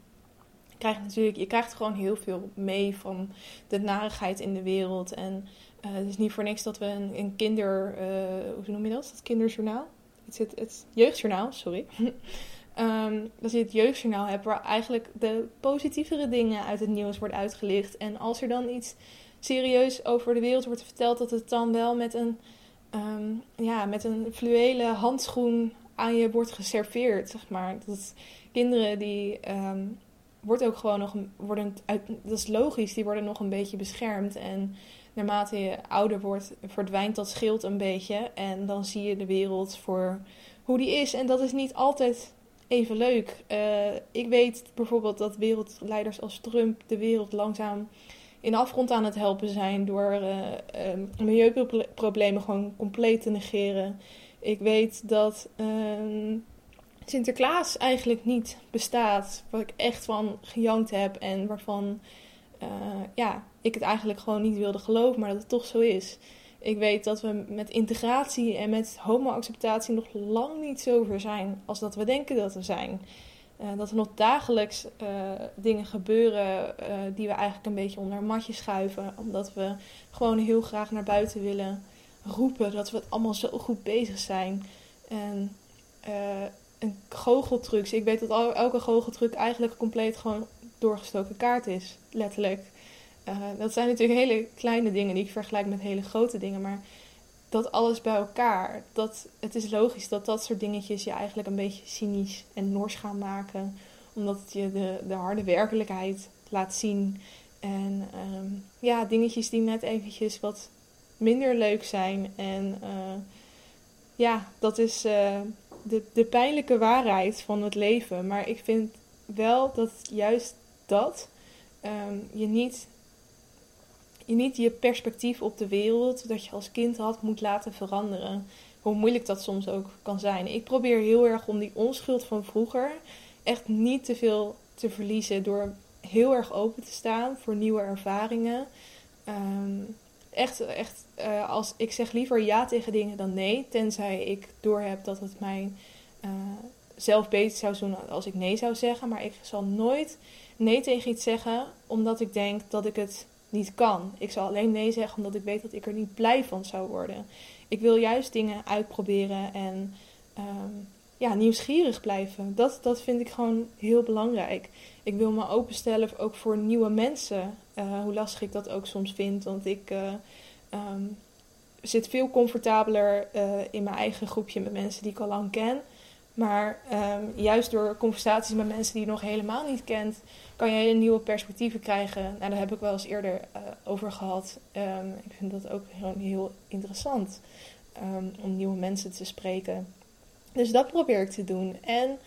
S1: krijgt natuurlijk, je krijgt gewoon heel veel mee van de narigheid in de wereld. En uh, het is niet voor niks dat we een, een kinder, uh, hoe noem je dat? Het kinderjournaal? Het, het, het jeugdjournaal, sorry. um, *laughs* dat je het jeugdjournaal hebt waar eigenlijk de positievere dingen uit het nieuws wordt uitgelicht. En als er dan iets serieus over de wereld wordt verteld, dat het dan wel met een, um, ja, met een fluwelen handschoen aan je wordt geserveerd, zeg maar. Dat kinderen die um, wordt ook gewoon nog, worden, dat is logisch, die worden nog een beetje beschermd. En naarmate je ouder wordt, verdwijnt dat schild een beetje. En dan zie je de wereld voor hoe die is. En dat is niet altijd even leuk. Uh, ik weet bijvoorbeeld dat wereldleiders als Trump de wereld langzaam in afgrond aan het helpen zijn door uh, uh, milieuproblemen gewoon compleet te negeren. Ik weet dat ehm, Sinterklaas eigenlijk niet bestaat. Waar ik echt van gejankt heb en waarvan uh, ja, ik het eigenlijk gewoon niet wilde geloven, maar dat het toch zo is. Ik weet dat we met integratie en met homoacceptatie nog lang niet zo ver zijn als dat we denken dat we zijn. Uh, dat er nog dagelijks uh, dingen gebeuren die we eigenlijk een beetje onder een matje schuiven. Omdat we gewoon heel graag naar buiten willen roepen dat we het allemaal zo goed bezig zijn. En een goocheltrucs. Ik weet dat elke goocheltruc eigenlijk compleet gewoon doorgestoken kaart is, letterlijk. Uh, dat zijn natuurlijk hele kleine dingen die ik vergelijk met hele grote dingen, maar dat alles bij elkaar, dat, het is logisch dat dat soort dingetjes je eigenlijk een beetje cynisch en nors gaan maken, omdat het je de, de harde werkelijkheid laat zien. En um, ja, dingetjes die net eventjes wat minder leuk zijn. En uh, ja, dat is uh, de, de pijnlijke waarheid van het leven. Maar ik vind wel dat juist dat um, je niet je niet je perspectief op de wereld dat je als kind had moet laten veranderen. Hoe moeilijk dat soms ook kan zijn. Ik probeer heel erg om die onschuld van vroeger echt niet te veel te verliezen door heel erg open te staan voor nieuwe ervaringen. Um, echt, echt uh, als ik zeg liever ja tegen dingen dan nee, tenzij ik doorheb dat het mij uh, zelf beter zou doen als ik nee zou zeggen. Maar ik zal nooit nee tegen iets zeggen omdat ik denk dat ik het niet kan. Ik zal alleen nee zeggen omdat ik weet dat ik er niet blij van zou worden. Ik wil juist dingen uitproberen en um, ja, nieuwsgierig blijven. Dat, dat vind ik gewoon heel belangrijk. Ik wil me openstellen ook voor nieuwe mensen. Uh, hoe lastig ik dat ook soms vind. Want ik uh, um, zit veel comfortabeler uh, in mijn eigen groepje met mensen die ik al lang ken. Maar um, juist door conversaties met mensen die je nog helemaal niet kent, kan je hele nieuwe perspectieven krijgen. Nou, daar heb ik wel eens eerder over gehad. Um, ik vind dat ook gewoon heel interessant om nieuwe mensen te spreken. Dus dat probeer ik te doen. En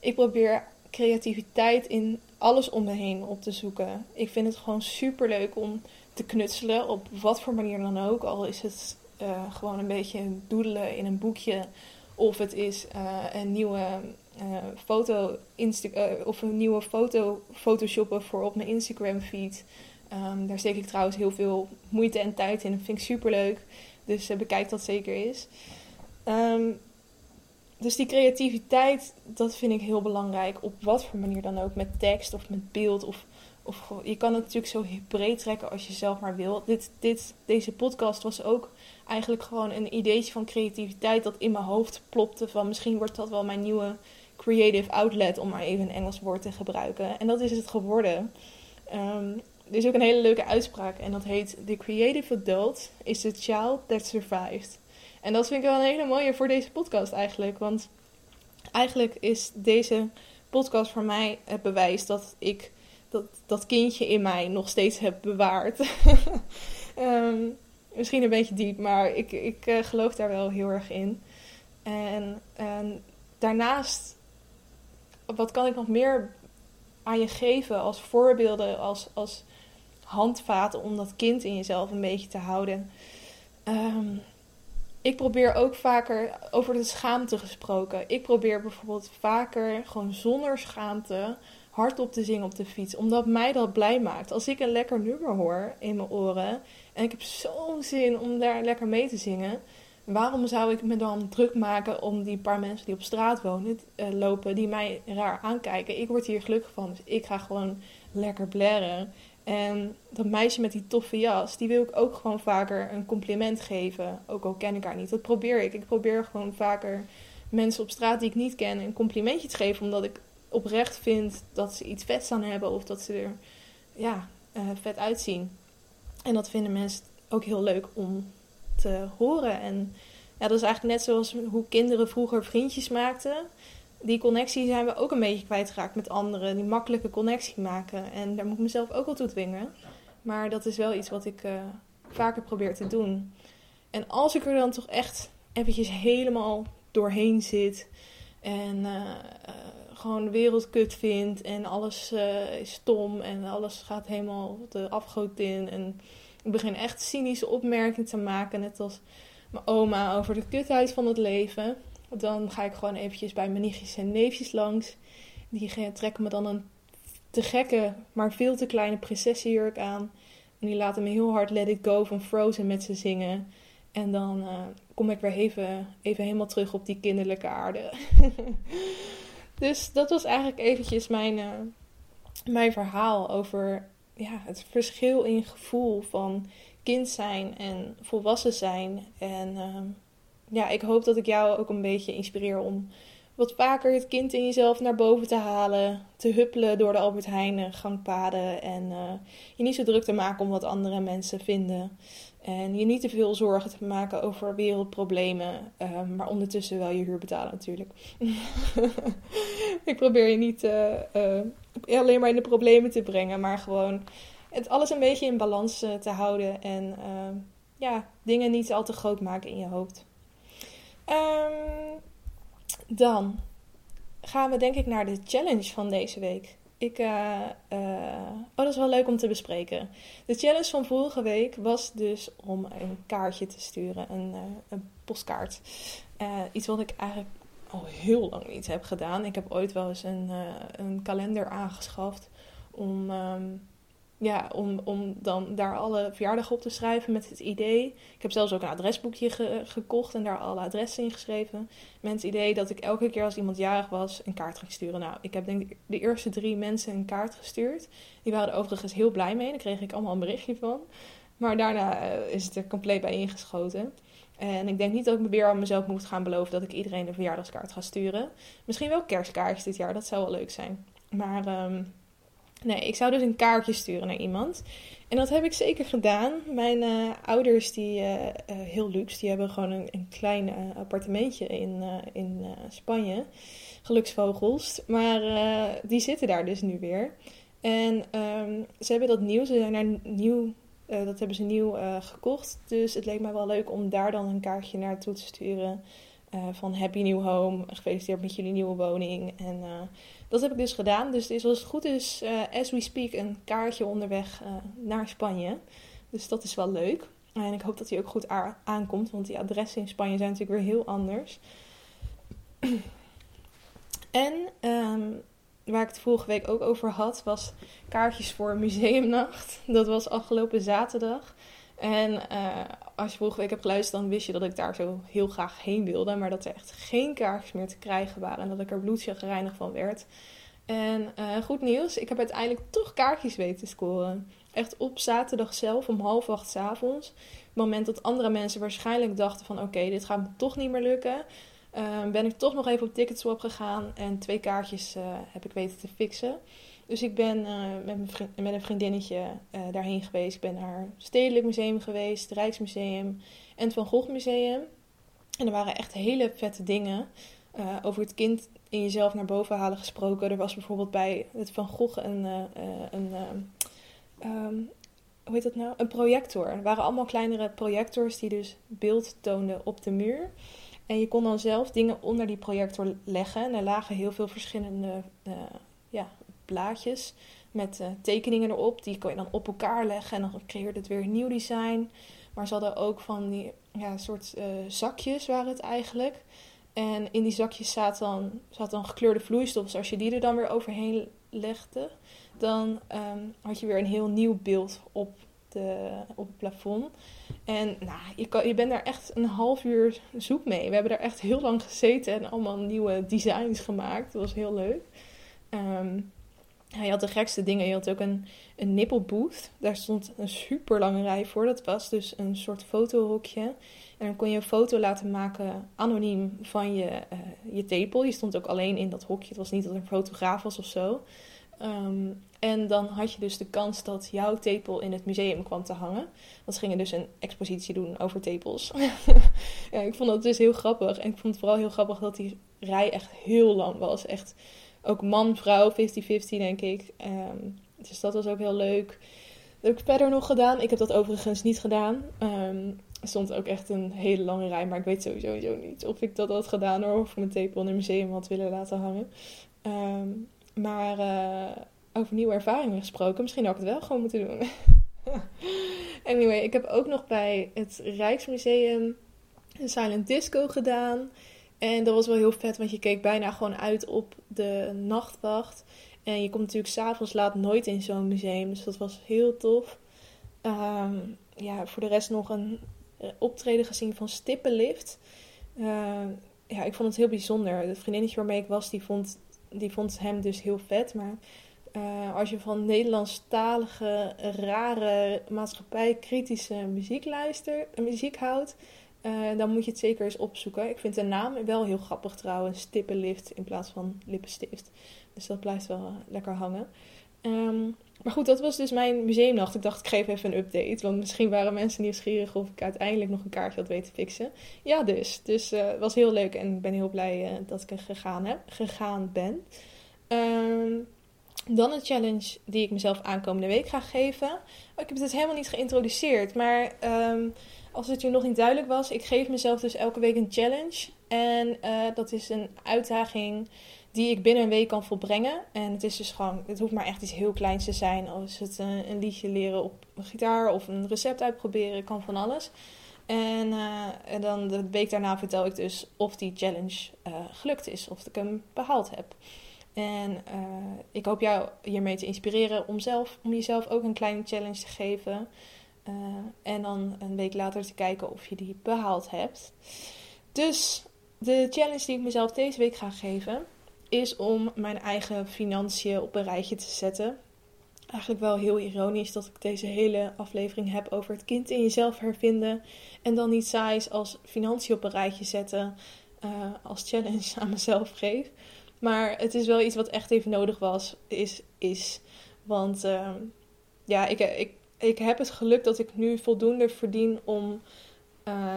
S1: ik probeer creativiteit in alles om me heen op te zoeken. Ik vind het gewoon super leuk om te knutselen op wat voor manier dan ook. Al is het uh, gewoon een beetje doedelen in een boekje of het is uh, een nieuwe uh, foto of een nieuwe foto photoshoppen voor op mijn Instagram feed. Um, daar steek ik trouwens heel veel moeite en tijd in. Dat vind ik super leuk. Dus bekijk dat zeker eens. Um, dus die creativiteit, dat vind ik heel belangrijk. Op wat voor manier dan ook. Met tekst of met beeld. Of, of je kan het natuurlijk zo breed trekken als je zelf maar wil. Dit, dit, deze podcast was ook eigenlijk gewoon een ideetje van creativiteit dat in mijn hoofd plopte. Van misschien wordt dat wel mijn nieuwe creative outlet, om maar even een Engels woord te gebruiken. En dat is het geworden. Um, er is ook een hele leuke uitspraak en dat heet: The creative adult is the child that survived. En dat vind ik wel een hele mooie voor deze podcast eigenlijk. Want eigenlijk is deze podcast voor mij het bewijs dat ik dat, dat kindje in mij nog steeds heb bewaard. um, *laughs* misschien een beetje diep, maar ik, ik uh, geloof daar wel heel erg in. En, en daarnaast, wat kan ik nog meer aan je geven als voorbeelden, als, als handvaten om dat kind in jezelf een beetje te houden? Um, ik probeer ook vaker over de schaamte gesproken. Ik probeer bijvoorbeeld vaker gewoon zonder schaamte hardop te zingen op de fiets. Omdat mij dat blij maakt. Als ik een lekker nummer hoor in mijn oren. En ik heb zo'n zin om daar lekker mee te zingen. Waarom zou ik me dan druk maken om die paar mensen die op straat wonen, uh, lopen, die mij raar aankijken? Ik word hier gelukkig van, dus ik ga gewoon lekker blaren. En dat meisje met die toffe jas, die wil ik ook gewoon vaker een compliment geven. Ook al ken ik haar niet. Dat probeer ik. Ik probeer gewoon vaker mensen op straat die ik niet ken een complimentje te geven. Omdat ik oprecht vind dat ze iets vets aan hebben of dat ze er ja, uh, vet uitzien. En dat vinden mensen ook heel leuk om te horen. En ja, dat is eigenlijk net zoals hoe kinderen vroeger vriendjes maakten die connectie zijn we ook een beetje kwijtgeraakt met anderen. Die makkelijke connectie maken. En daar moet ik mezelf ook wel toe dwingen. Maar dat is wel iets wat ik uh, vaker probeer te doen. En als ik er dan toch echt eventjes helemaal doorheen zit. En uh, uh, gewoon de wereld kut vind. En alles is stom. En alles gaat helemaal de afgoot in. En ik begin echt cynische opmerkingen te maken. Net als mijn oma over de kutheid van het leven dan ga ik gewoon eventjes bij mijn nichtjes en neefjes langs. Die trekken me dan een te gekke, maar veel te kleine prinsessenjurk aan. En die laten me heel hard Let It Go van Frozen met ze zingen. En dan uh, kom ik weer even, even helemaal terug op die kinderlijke aarde. *laughs* dus dat was eigenlijk eventjes mijn, uh, mijn verhaal over ja, het verschil in gevoel van kind zijn en volwassen zijn. En uh, ja, ik hoop dat ik jou ook een beetje inspireer om wat vaker het kind in jezelf naar boven te halen. Te huppelen door de Albert Heijn gangpaden. En uh, je niet zo druk te maken om wat andere mensen vinden. En je niet te veel zorgen te maken over wereldproblemen. Uh, maar ondertussen wel je huur betalen natuurlijk. *laughs* ik probeer je niet uh, alleen maar in de problemen te brengen. Maar gewoon het alles een beetje in balans te houden. En ja, dingen niet al te groot maken in je hoofd. Um, dan gaan we denk ik naar de challenge van deze week. Ik, uh, oh, dat is wel leuk om te bespreken. De challenge van vorige week was dus om een kaartje te sturen, een, uh, een postkaart. iets wat ik eigenlijk al heel lang niet heb gedaan. Ik heb ooit wel eens een, een kalender aangeschaft om um, ja, om, om dan daar alle verjaardagen op te schrijven met het idee. Ik heb zelfs ook een adresboekje gekocht en daar alle adressen in geschreven. Met het idee dat ik elke keer als iemand jarig was een kaart ging sturen. Nou, ik heb denk ik de eerste drie mensen een kaart gestuurd. Die waren er overigens heel blij mee. Daar kreeg ik allemaal een berichtje van. Maar daarna eh, is het er compleet bij ingeschoten. En ik denk niet dat ik me weer aan mezelf moet gaan beloven dat ik iedereen een verjaardagskaart ga sturen. Misschien wel kerstkaartjes dit jaar, dat zou wel leuk zijn. Maar... Um, Nee, ik zou dus een kaartje sturen naar iemand. En dat heb ik zeker gedaan. Mijn uh, ouders, die uh, uh, heel luxe, die hebben gewoon een, een klein appartementje in, in Spanje. Geluksvogels. Maar die zitten daar dus nu weer. En um, ze hebben dat nieuw, ze zijn nieuw, dat hebben ze nieuw gekocht. Dus het leek mij wel leuk om daar dan een kaartje naartoe te sturen. Van Happy New Home, gefeliciteerd met jullie nieuwe woning. En dat heb ik dus gedaan. Dus er is als het goed is, uh, as we speak, een kaartje onderweg naar Spanje. Dus dat is wel leuk. En ik hoop dat hij ook goed aankomt, want die adressen in Spanje zijn natuurlijk weer heel anders. *clears throat* en um, waar ik het vorige week ook over had, was kaartjes voor museumnacht. Dat was afgelopen zaterdag. En uh, als je vorige week hebt geluisterd, dan wist je dat ik daar zo heel graag heen wilde. Maar dat er echt geen kaartjes meer te krijgen waren. En dat ik er bloedchagrijnig van werd. En uh, goed nieuws, ik heb uiteindelijk toch kaartjes weten te scoren. Echt op zaterdag zelf om half acht s avonds. Het moment dat andere mensen waarschijnlijk dachten van... oké, dit gaat me toch niet meer lukken. Uh, ben ik toch nog even op Ticketswap gegaan. En twee kaartjes uh, heb ik weten te fixen. Dus ik ben uh, met, vriend, met, een vriendinnetje uh, daarheen geweest. Ik ben naar het Stedelijk Museum geweest, het Rijksmuseum en het Van Gogh Museum. En er waren echt hele vette dingen uh, over het kind in jezelf naar boven halen gesproken. Er was bijvoorbeeld bij het Van Gogh een, een um, hoe heet dat nou? Een projector. Er waren allemaal kleinere projectors die dus beeld toonden op de muur. En je kon dan zelf dingen onder die projector leggen. En er lagen heel veel verschillende ja, plaatjes met uh, tekeningen erop. Die kon je dan op elkaar leggen en dan creëerde het weer een nieuw design. Maar ze hadden ook van die ja, soort uh, zakjes waren het eigenlijk. En in die zakjes zat dan, zat dan gekleurde vloeistof. Dus als je die er dan weer overheen legde, dan um, had je weer een heel nieuw beeld op, de, op het plafond. En nou, je, kan, je bent daar echt een half uur zoek mee. We hebben daar echt heel lang gezeten en allemaal nieuwe designs gemaakt. Dat was heel leuk. Um, hij had de gekste dingen. Je had ook een, een nippelbooth. Daar stond een super lange rij voor. Dat was dus een soort fotohokje. En dan kon je een foto laten maken anoniem van je, uh, je tepel. Je stond ook alleen in dat hokje. Het was niet dat er een fotograaf was of zo. Um, en dan had je dus de kans dat jouw tepel in het museum kwam te hangen. Want ze gingen dus een expositie doen over tepels. *laughs* ja, ik vond dat dus heel grappig. En ik vond het vooral heel grappig dat die rij echt heel lang was. Echt ook man-vrouw 50-50, denk ik. Um, dus dat was ook heel leuk. Dat heb ik verder nog gedaan. Ik heb dat overigens niet gedaan. Um, er stond ook echt een hele lange rij, maar ik weet sowieso niet of ik dat had gedaan. Of ik mijn tepel in een museum had willen laten hangen. Um, maar uh, over nieuwe ervaringen gesproken, misschien had ik het wel gewoon moeten doen. *laughs* anyway, ik heb ook nog bij het Rijksmuseum een silent disco gedaan. En dat was wel heel vet, want je keek bijna gewoon uit op de nachtwacht. En je komt natuurlijk s'avonds laat nooit in zo'n museum, dus dat was heel tof. Um, ja, voor de rest nog een eh, optreden gezien van Stippenlift. Uh, ja, ik vond het heel bijzonder. Het vriendinnetje waarmee ik was, die vond, die vond hem dus heel vet. Maar uh, als je van Nederlandstalige, rare, maatschappijkritische muziek luistert, muziek houdt, dan moet je het zeker eens opzoeken. Ik vind de naam wel heel grappig trouwens. Stippenlift in plaats van lippenstift. Dus dat blijft wel lekker hangen. Ehm, maar goed, dat was dus mijn museumnacht. Ik dacht, ik geef even een update. Want misschien waren mensen nieuwsgierig of ik uiteindelijk nog een kaartje had weten fixen. Ja, dus. Dus uh, het was heel leuk en ik ben heel blij dat ik er gegaan, heb, gegaan ben. Um, dan een challenge die ik mezelf aankomende week ga geven. Oh, ik heb het helemaal niet geïntroduceerd. Maar um, als het je nog niet duidelijk was, ik geef mezelf dus elke week een challenge. En uh, dat is een uitdaging die ik binnen een week kan volbrengen. En het is dus gewoon, het hoeft maar echt iets heel kleins te zijn. Als het een, eh, een liedje leren op een gitaar of een recept uitproberen, kan van alles. En, uh, en dan de week daarna vertel ik dus of die challenge gelukt is, of ik hem behaald heb. En ik hoop jou hiermee te inspireren om, zelf, om jezelf ook een kleine challenge te geven. En dan een week later te kijken of je die behaald hebt. Dus de challenge die ik mezelf deze week ga geven is om mijn eigen financiën op een rijtje te zetten. Eigenlijk wel heel ironisch dat ik deze hele aflevering heb over het kind in jezelf hervinden. En dan niet saais als financiën op een rijtje zetten uh, als challenge *laughs* aan mezelf geef. Maar het is wel iets wat echt even nodig was, is. is. Want uh, ja, ik, ik, ik heb het geluk dat ik nu voldoende verdien om uh,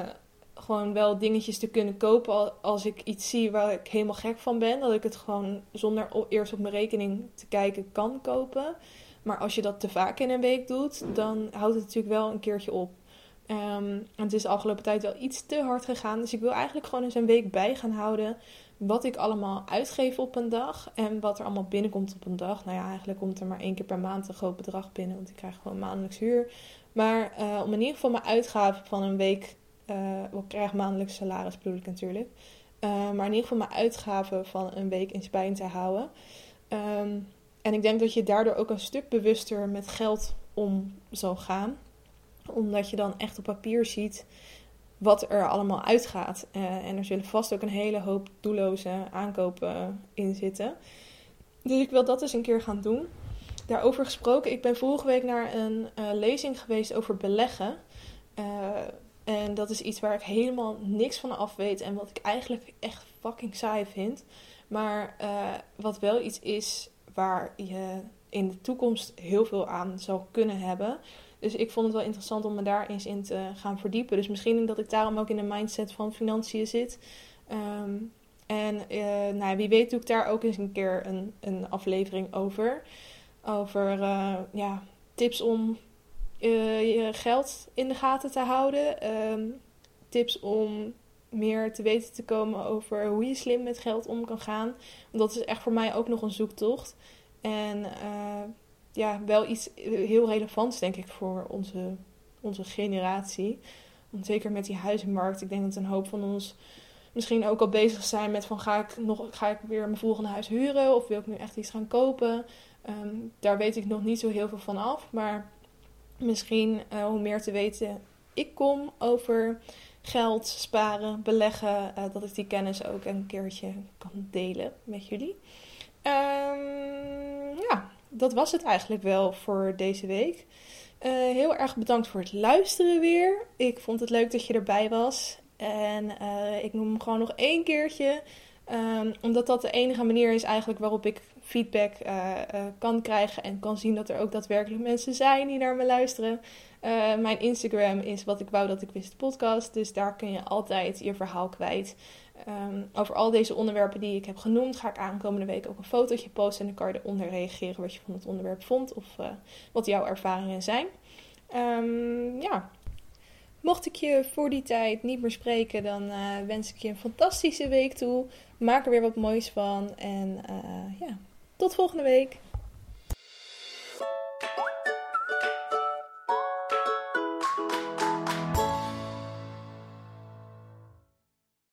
S1: gewoon wel dingetjes te kunnen kopen als ik iets zie waar ik helemaal gek van ben. Dat ik het gewoon zonder eerst op mijn rekening te kijken kan kopen. Maar als je dat te vaak in een week doet, dan houdt het natuurlijk wel een keertje op. Um, het is de afgelopen tijd wel iets te hard gegaan. Dus ik wil eigenlijk gewoon eens een week bij gaan houden. Wat ik allemaal uitgeef op een dag. En wat er allemaal binnenkomt op een dag. Nou ja, eigenlijk komt er maar één keer per maand een groot bedrag binnen. Want ik krijg gewoon maandelijks huur. Maar uh, om in ieder geval mijn uitgaven van een week uh, ik krijg maandelijks salaris, bedoel ik natuurlijk. Uh, maar in ieder geval mijn uitgaven van een week in spijn te houden. Um, en ik denk dat je daardoor ook een stuk bewuster met geld om zal gaan. Omdat je dan echt op papier ziet wat er allemaal uitgaat. Uh, en er zullen vast ook een hele hoop doelloze aankopen in zitten. Dus ik wil dat eens een keer gaan doen. Daarover gesproken, ik ben vorige week naar een uh, lezing geweest over beleggen. Uh, en dat is iets waar ik helemaal niks van af weet en wat ik eigenlijk echt fucking saai vind. Maar wat wel iets is waar je in de toekomst heel veel aan zal kunnen hebben. Dus ik vond het wel interessant om me daar eens in te gaan verdiepen. Dus misschien dat ik daarom ook in de mindset van financiën zit. Um, en uh, nou, wie weet doe ik daar ook eens een keer een, een aflevering over. Over uh, ja, tips om uh, je geld in de gaten te houden. Um, tips om meer te weten te komen over hoe je slim met geld om kan gaan. Want dat is echt voor mij ook nog een zoektocht. En ja, wel iets heel relevants, denk ik, voor onze, onze generatie. Want zeker met die huizenmarkt. Ik denk dat een hoop van ons misschien ook al bezig zijn met van ga ik, nog, ga ik weer mijn volgende huis huren of wil ik nu echt iets gaan kopen. Um, daar weet ik nog niet zo heel veel van af. Maar misschien uh, hoe meer te weten ik kom over geld, sparen, beleggen, uh, dat ik die kennis ook een keertje kan delen met jullie. Um, dat was het eigenlijk wel voor deze week. Uh, heel erg bedankt voor het luisteren weer. Ik vond het leuk dat je erbij was. En ik noem hem gewoon nog één keertje. Um, omdat dat de enige manier is eigenlijk waarop ik feedback uh, kan krijgen en kan zien dat er ook daadwerkelijk mensen zijn die naar me luisteren. Mijn Instagram is wat ik wou dat ik wist podcast, dus daar kun je altijd je verhaal kwijt. Um, over al deze onderwerpen die ik heb genoemd, ga ik aankomende week ook een fotootje posten en dan kan je eronder reageren wat je van het onderwerp vond of wat jouw ervaringen zijn. Um, ja, Mocht ik je voor die tijd niet meer spreken, dan uh, wens ik je een fantastische week toe. Maak er weer wat moois van. En uh, ja, tot volgende week.